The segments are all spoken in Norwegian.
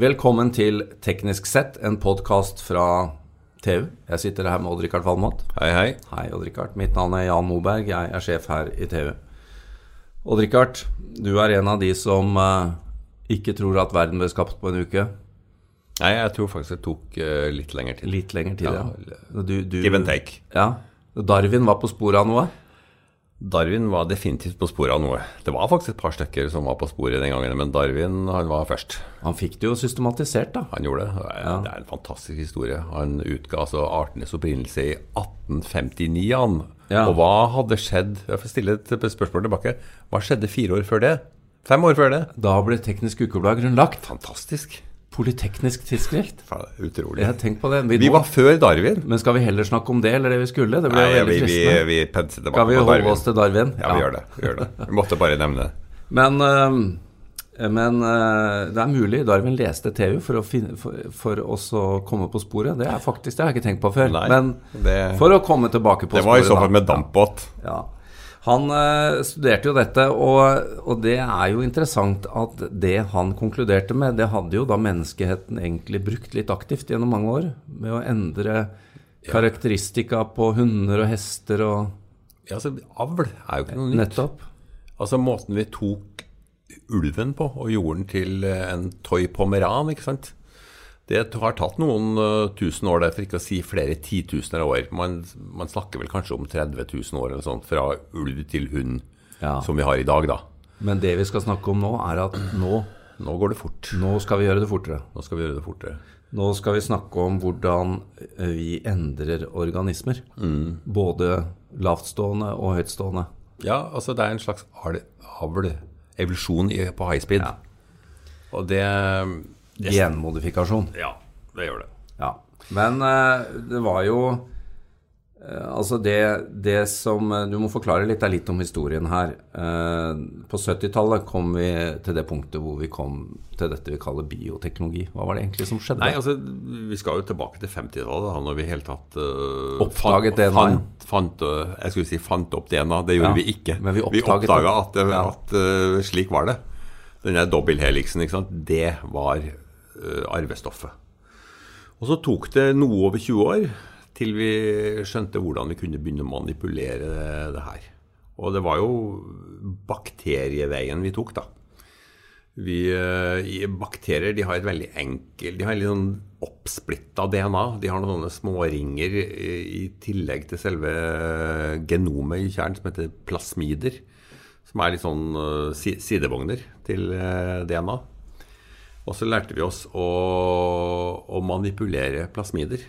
Velkommen til Teknisk sett, en podkast fra TU. Jeg sitter her med Odd-Rikard Valmot. Hei, hei. Hei, Odd-Rikard. Mitt navn er Jan Moberg. Jeg er sjef her i TU. Odd-Rikard, du er en av de som uh, ikke tror at verden ble skapt på en uke. Nei, jeg tror faktisk det tok uh, litt lengre tid. Litt lengre tid, ja. Ja, Du, du, Give and take. Ja. Darwin var på sporet av noe. Darwin var definitivt på sporet av noe. Det var faktisk et par stykker som var på sporet den gangen, men Darwin han var først. Han fikk det jo systematisert, da. Han gjorde det. Det er, det er en fantastisk historie. Han utga altså artenes opprinnelse i 1859. Han. Ja. Og hva hadde skjedd Jeg får stille et spørsmål tilbake. Hva skjedde fire år før det? Fem år før det? Da ble Teknisk Ukeblad grunnlagt. Fantastisk. Polyteknisk tidsskrift. Utrolig. Jeg tenk på det. Vi, Vi nå- var før Darwin. Men skal vi heller snakke om det, eller det vi skulle? Det ble Nei, veldig fristende. vi, vi, vi tilbake Skal vi holde Darwin. oss til Darwin? Ja, vi gjør det. Vi, gjør det. vi måtte bare nevne det. Men, øhm, men øh, det er mulig Darwin leste TU for å, finne, for, for å komme på sporet. Det er faktisk, det har jeg ikke tenkt på før. Nei, men det- for å komme tilbake på sporet. Det var i sporet så fall med dampbåt. Ja. Han øh, studerte jo dette, og, og det er jo interessant at det han konkluderte med, det hadde jo da menneskeheten egentlig brukt litt aktivt gjennom mange år. Med å endre karakteristika på hunder og hester og Ja, altså, avl er jo ikke noe nytt. nettopp. Altså måten vi tok ulven på og gjorde den til eh, en toy pomeran, ikke sant. Det har tatt noen eh, tusen år, der, for ikke å si flere titusener av år. Man, man snakker vel kanskje om 30 000 år eller sånt, fra ulv til hund, Ja. som vi har i dag, da. Men det vi skal snakke om nå, er at nå, Nå går det fort. nå skal vi gjøre det fortere. Nå skal vi gjøre det fortere. Nå skal vi snakke om hvordan eh, vi endrer organismer. Både lavtstående og høytstående. Ja, altså det er en slags avl, evolusjon på high speed. Og det, det Genmodifikasjon. Ja, det gjør det. Ja. Men eh, det var jo eh, Altså, det, det som eh, Du må forklare litt, det er litt om historien her. På 70-tallet kom vi til det punktet hvor vi kom til dette vi kaller bioteknologi. Hva var det egentlig som skjedde? Nei, altså, vi skal jo tilbake til 50-tallet, da når vi i hele tatt uh, Oppdaget DNA. Fant, fant, jeg skulle si fant opp DNA, det gjorde Ja, vi ikke. men vi oppdaga at, det- at uh, slik var det. Den der dobbelthelixen, ikke sant, det var arvestoffet. Og så tok det noe over 20 år til vi skjønte hvordan vi kunne begynne å manipulere det, her. Og det var jo bakterieveien vi tok, da. Vi, eh, bakterier har et veldig enkelt De har litt sånn oppsplitta DNA. De har noen sånne småringer i, tillegg til selve genomet i kjernen som heter plasmider. Som er litt sånn eh, sidevogner til eh, DNA. Og så lærte vi oss å, å manipulere plasmider.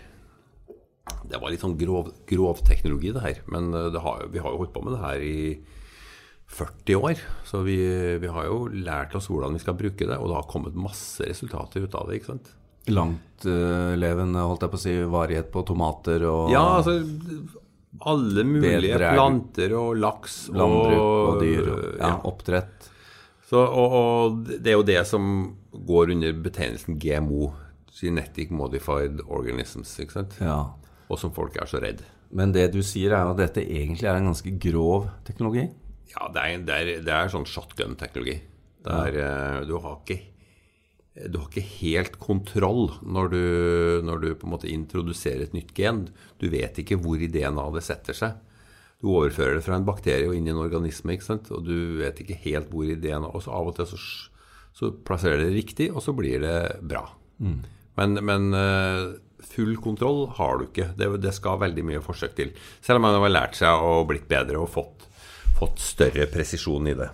Det var litt sånn grov, grovteknologi, det her. Men eh, det har, vi har jo holdt på med det her i 40 år. Så vi, vi har jo lært oss hvordan vi skal bruke det, og det har kommet masse resultater ut av det. ikke sant? Langtlevende, holdt jeg på å si, varighet på tomater og Ja, altså alle mulige Bedre- planter og laks landbruk og dyr. Og, ja, ja. Oppdrett. Så, og, og det er jo det som går under betegnelsen GMO, Genetic Modified Organisms, ikke sant? Ja. og som folk er så redd. Men det du sier, er jo at dette egentlig er en ganske grov teknologi. Ja, det er, det er, det er sånn shotgun-teknologi. Eh, du, har ikke, du har ikke helt kontroll når du, når du på en måte introduserer et nytt gen. Du vet ikke hvor i DNA det setter seg. Du overfører det fra en bakterie og inn i en organisme, ikke sant? og du vet ikke helt hvor ideen er. Og så av og til så, så plasserer det riktig, og så blir det bra. Men, men eh, full kontroll har du ikke. Det, det skal veldig mye forsøk til. Selv om man har lært seg og blitt bedre og fått, fått større presisjon i det.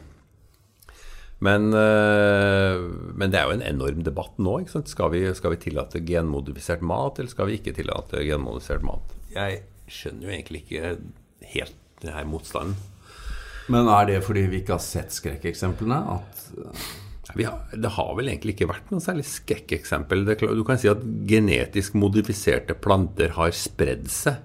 Men, eh, men det er jo en enorm debatt nå. Ikke sant? Skal, vi, skal vi tillate genmodifisert mat, eller skal vi ikke tillate genmodifisert mat? Jeg skjønner jo egentlig ikke helt det her motstanden. Men er det fordi vi ikke har sett skrekkeksemplene? At Vi har, det har vel egentlig ikke vært noe særlig skrekkeksempel. Du kan si at genetisk modifiserte planter har spredd seg.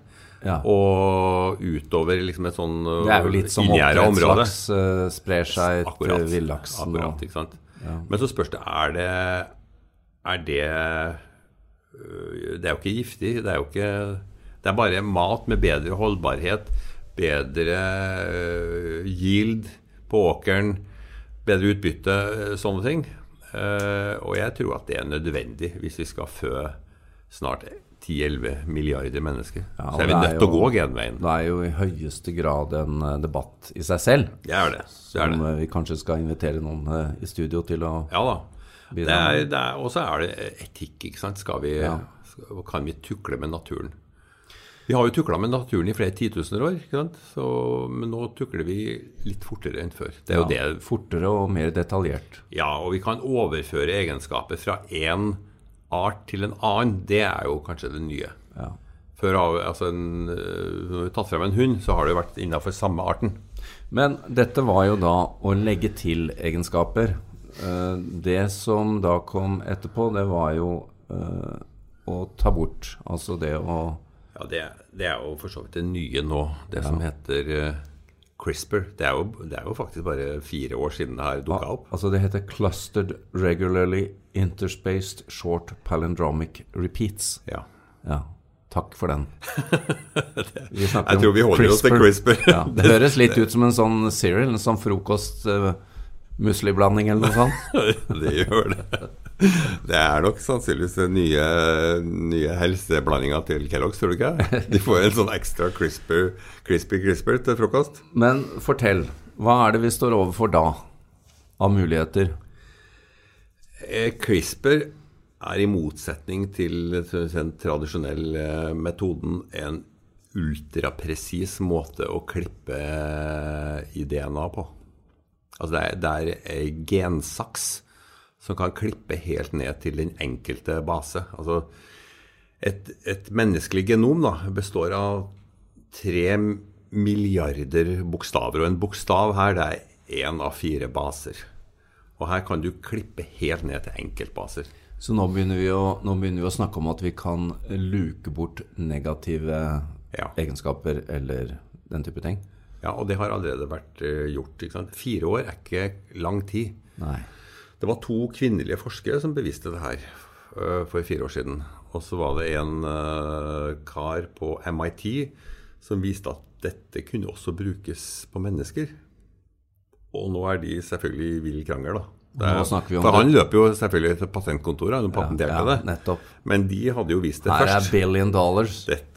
Ja. Og utover liksom et sånn uh, Det er jo litt som område. oppdrettslaks uh, sprer seg til villaksen. Akkurat, ikke sant? Men så spørs det er det Er det øh, Det er jo ikke giftig. Det er jo ikke Det er bare mat med bedre holdbarhet, bedre øh, yield på åkeren, bedre utbytte, øh, sånne ting. Eh, og jeg tror at det er nødvendig hvis vi skal fø snart 10-11 milliarder mennesker. Ja, så er vi nødt til å gå genveien. Det er jo i høyeste grad en eh, debatt i seg selv. Det er det. det, er Som det. eh, vi kanskje skal invitere noen eh, i studio til å Ja da. Og så er det etikk, ikke sant. Skal vi, Ja. kan vi tukle med naturen? Vi har jo tukla med naturen i flere titusener år? Så, men nå tukler vi litt fortere enn før. Det er jo ja, det fortere og mer detaljert. Ja, og vi kan overføre egenskaper fra én art til en annen. Det er jo kanskje det nye. Ja. Før altså en, øh, Når vi har tatt frem en hund, så har det jo vært innafor samme arten. Men dette var jo da å legge til egenskaper. Eh, Det som da kom etterpå, det var jo eh, å ta bort. Altså det å Ja, det, det er jo for så vidt det nye nå, det som heter uh, CRISPR. Det er, jo, det er jo faktisk bare fire år siden det her dukka opp. Altså det heter Clustered Regularly Interspaced Short Palindromic Repeats. Ja. Ja, takk for den. Jeg tror vi holder holder oss til CRISPR. Ja, det høres litt ut som en sånn cereal, en sånn frokost uh, musliblanding eller noe sånt. det gjør det. Det er nok sannsynligvis den nye, nye helseblandinga til Kellogg's, tror du ikke? De får en sånn ekstra crisper, crispy crisper til frokost. Men fortell, hva er det vi står overfor da av muligheter? Eh, CRISPR er i motsetning til den tradisjonelle eh, metoden en ultrapresis måte å klippe eh, i DNA på. Altså det er, det er gensaks som kan klippe helt ned til den enkelte base. Altså et, et menneskelig genom da, består av tre milliarder bokstaver, og en bokstav her det er én av fire baser. Og her kan du klippe helt ned til enkeltbaser. Så nå begynner, vi å, nå begynner vi å snakke om at vi kan luke bort negative Ja. egenskaper eller den type ting? Ja, Og det har allerede vært eh, gjort. Fire år er ikke lang tid. Nei. Det var to kvinnelige forskere som beviste det her øh, for fire år siden. Og så var det en øh, kar på MIT som viste at dette kunne også brukes på mennesker. Og nå er de selvfølgelig i vill krangel, da. Det er- for det. han løper jo selvfølgelig til patentkontoret, han patenterte ja, det. nettopp. Men de hadde jo vist det Her er først. billion dollars. Dette,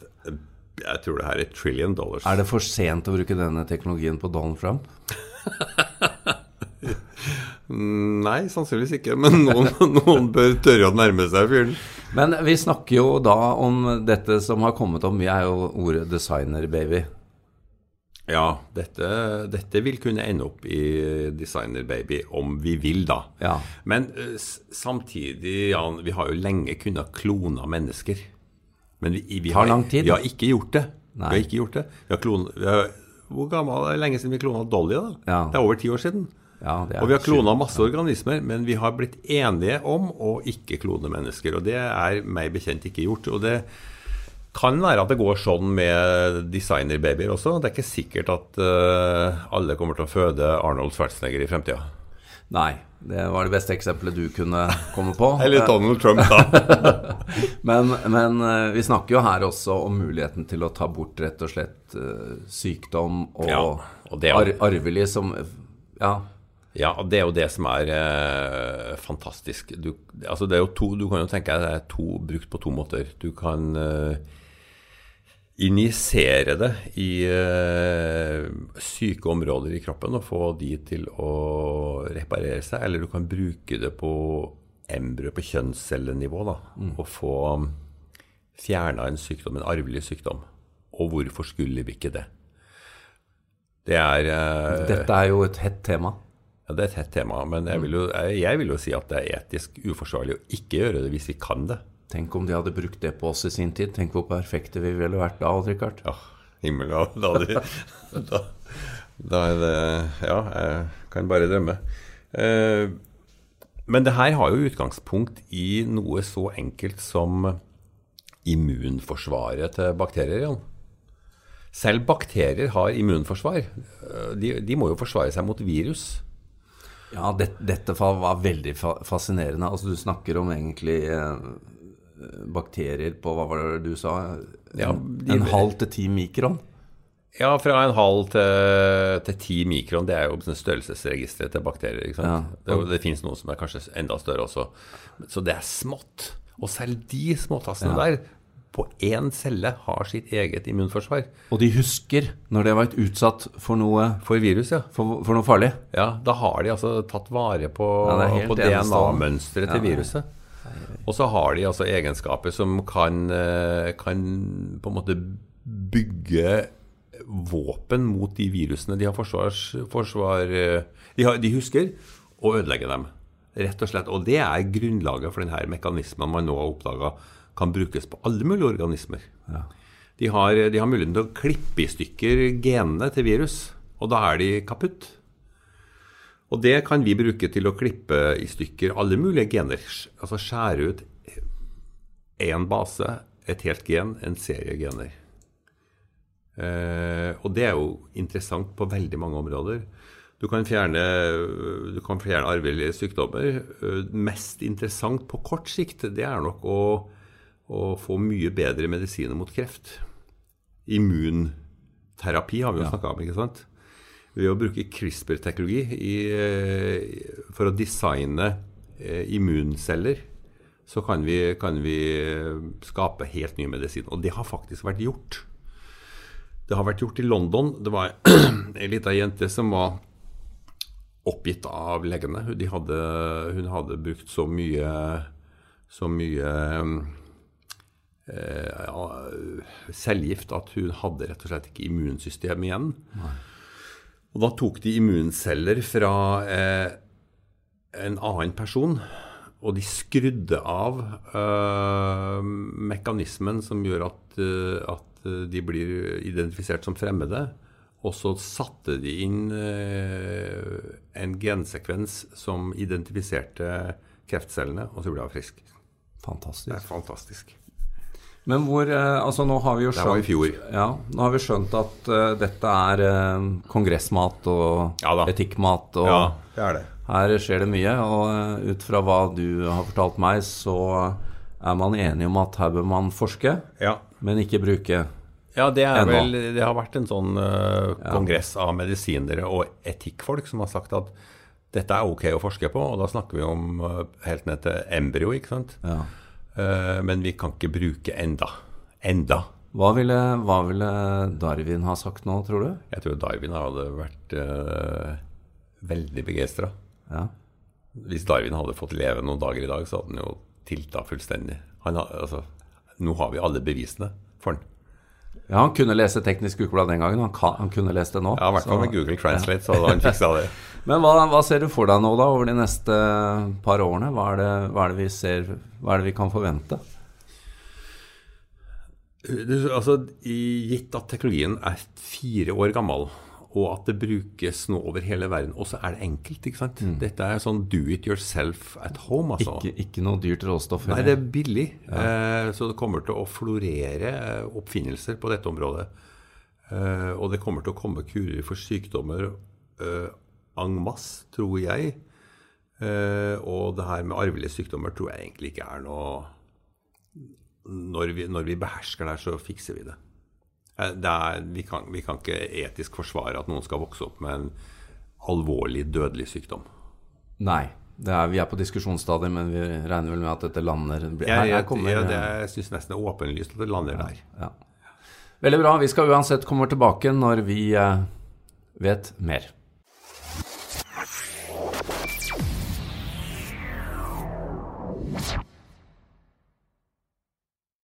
jeg tror det her er trillion dollars. Er det for sent å bruke denne teknologien på Donald Trump? Mm, Nei, sannsynligvis ikke. Men noen, noen bør tørre å nærme seg fyren. Men vi snakker jo da om dette som har kommet om. Vi er jo ordet designer-baby. Ja, dette, dette vil kunne ende opp i Designer Baby om vi vil, da. Ja. Men eh, samtidig, Jan, vi har jo lenge kunnet klone mennesker. Men vi, vi, har, vi har ikke gjort det. Nei. Vi har ikke gjort det. Har klon, har, hvor gammel det lenge siden vi klona Dolly? da? Ja. Det er over ti år siden. Ja, det Og vi har klona masse organismer, men vi har blitt enige om å ikke klone mennesker. Og det er meg bekjent ikke gjort. Og det kan være at det går sånn med designerbabyer også. Det er ikke sikkert at uh, alle kommer til å føde Arnold Schwarzenegger i fremtida. Nei, det var det beste eksempelet du kunne komme på. Eller Donald Trump, da. Men, men eh, vi snakker jo her også om muligheten til å ta bort rett og slett eh, sykdom og, Ja, og det ar arvelig som Ja. Ja, det er jo det som er eh, fantastisk. Du, altså det er jo to, du kan jo tenke deg det er to, brukt på to måter. Du kan eh, injisere det i uh, syke områder i kroppen og få de til å reparere seg, eller du kan bruke det på embryo på kjønnscellenivå da, og få fjerna en sykdom, en arvelig sykdom. Og hvorfor skulle vi ikke det? Det er uh, Dette er jo et hett tema. ja, Det er et hett tema, men jeg vil, jo, jeg vil jo si at det er etisk uforsvarlig å ikke gjøre det hvis vi kan det. Tenk om de hadde brukt det på oss i sin tid. Tenk hvor perfekte vi ville vært da, Odd Rikard. Ja, himmel da, da, da, da er det Ja, jeg kan bare drømme. Eh, men det her har jo utgangspunkt i noe så enkelt som immunforsvaret til bakterier. Jan. Selv bakterier har immunforsvar. Eh, De, de må jo forsvare seg mot virus. Ja, det, dette var veldig fascinerende. Altså, du snakker om egentlig eh, bakterier på Hva var det du sa? En, Ja, de- en halv til ti mikron? Ja, fra en halv til, til ti mikron. Det er jo sånn størrelsesregisteret til bakterier. ikke sant? Ja. Det, det finnes noen som er kanskje enda større også. Så det er smått. Og selv de småtassene Ja. der, på én celle, har sitt eget immunforsvar. Og de husker når de har vært utsatt for noe, For virus, ja. for, for noe farlig. Ja, Da har de altså tatt vare på, Ja, på. DNA-mønsteret Ja, til viruset. Og så har de altså egenskaper som kan, eh, kan på en måte bygge våpen mot de virusene de har forsvars, forsvar eh, de, har, de husker, og ødelegge dem. Rett og slett. Og det er grunnlaget for denne mekanismen man nå har oppdaga kan brukes på alle mulige organismer. De, har, de har muligheten til å klippe i stykker genene til virus, og da er de kaputt. Og det kan vi bruke til å klippe i stykker alle mulige gener. Altså skjære ut én base, et helt gen, en serie gener. Eh, og det er jo interessant på veldig mange områder. Du kan fjerne, du kan fjerne arvelige sykdommer. Eh, Mest interessant på kort sikt, det er nok å, å få mye bedre medisiner mot kreft. Immunterapi har vi jo snakka om, ikke sant? Ved å bruke CRISPR-teknologi eh, for å designe eh, immunceller, så kan vi, kan vi eh, skape helt ny medisin. Og det har faktisk vært gjort. Det har vært gjort i London. Det var ei lita jente som var oppgitt av legene. De hadde, hun hadde brukt så mye så mye eh, cellegift at hun hadde rett og slett ikke immunsystem igjen. Og da tok de immunceller fra eh, en annen person, og de skrudde av eh, mekanismen som gjør at, eh, at eh, de blir identifisert som fremmede. Og så satte de inn eh, en gensekvens som identifiserte kreftcellene, og så ble hun frisk. Det er fantastisk. Men hvor eh, Altså, nå har vi jo Det var i skjønt fjor. Ja, nå har vi skjønt at uh, dette er uh, kongressmat og Ja etikkmat, og Ja, det er det. her skjer det mye. Og ut fra hva du har fortalt meg, så er man enig om at her bør man forske, Ja. men ikke bruke Ja, det er vel Det har vært en sånn uh, kongress av medisinere og etikkfolk som har sagt at dette er ok å forske på, og da snakker vi om helt ned til embryo, ikke sant? ja. Eh, men vi kan ikke bruke enda. Enda. Hva ville, hva ville Darwin ha sagt nå, tror du? Jeg tror Darwin hadde vært eh, veldig begeistra. Ja. Hvis Darwin hadde fått leve noen dager i dag, så hadde han jo tilta fullstendig. Han, altså, nå har vi alle bevisene for han. ja, han kunne lese Teknisk Ukeblad den gangen. Han, kan, han kunne lese det nå. Ja, I hvert fall med Google Translate, så han fiksa det. Men hva, hva ser du for deg nå, da, over de neste par årene? Hva er det, hva er det vi ser Hva er det vi kan forvente? Altså, Gitt at teknologien er fire år gammel, og at det brukes nå over hele verden, og så er det enkelt. ikke sant? Dette er sånn do it yourself at home. altså. Ikke, ikke noe dyrt råstoff? Nei, det er billig. Eh, så det kommer til å florere eh, oppfinnelser på dette området. Eh, og det kommer til å komme kurer for sykdommer eh, en masse, tror jeg. Eh, og det her med arvelige sykdommer tror jeg egentlig ikke er noe Når vi, når vi behersker det her, så fikser vi det. Eh, det er, vi, kan, vi kan ikke etisk forsvare at noen skal vokse opp med en alvorlig dødelig sykdom. Nei. Det er, vi er på diskusjonsstadiet, men vi regner vel med at dette lander Jeg, Her- her jeg, kommer- jeg, jeg syns nesten det er åpenlyst at det lander der. ja. Veldig bra. Vi skal uansett komme tilbake når vi eh, vet mer.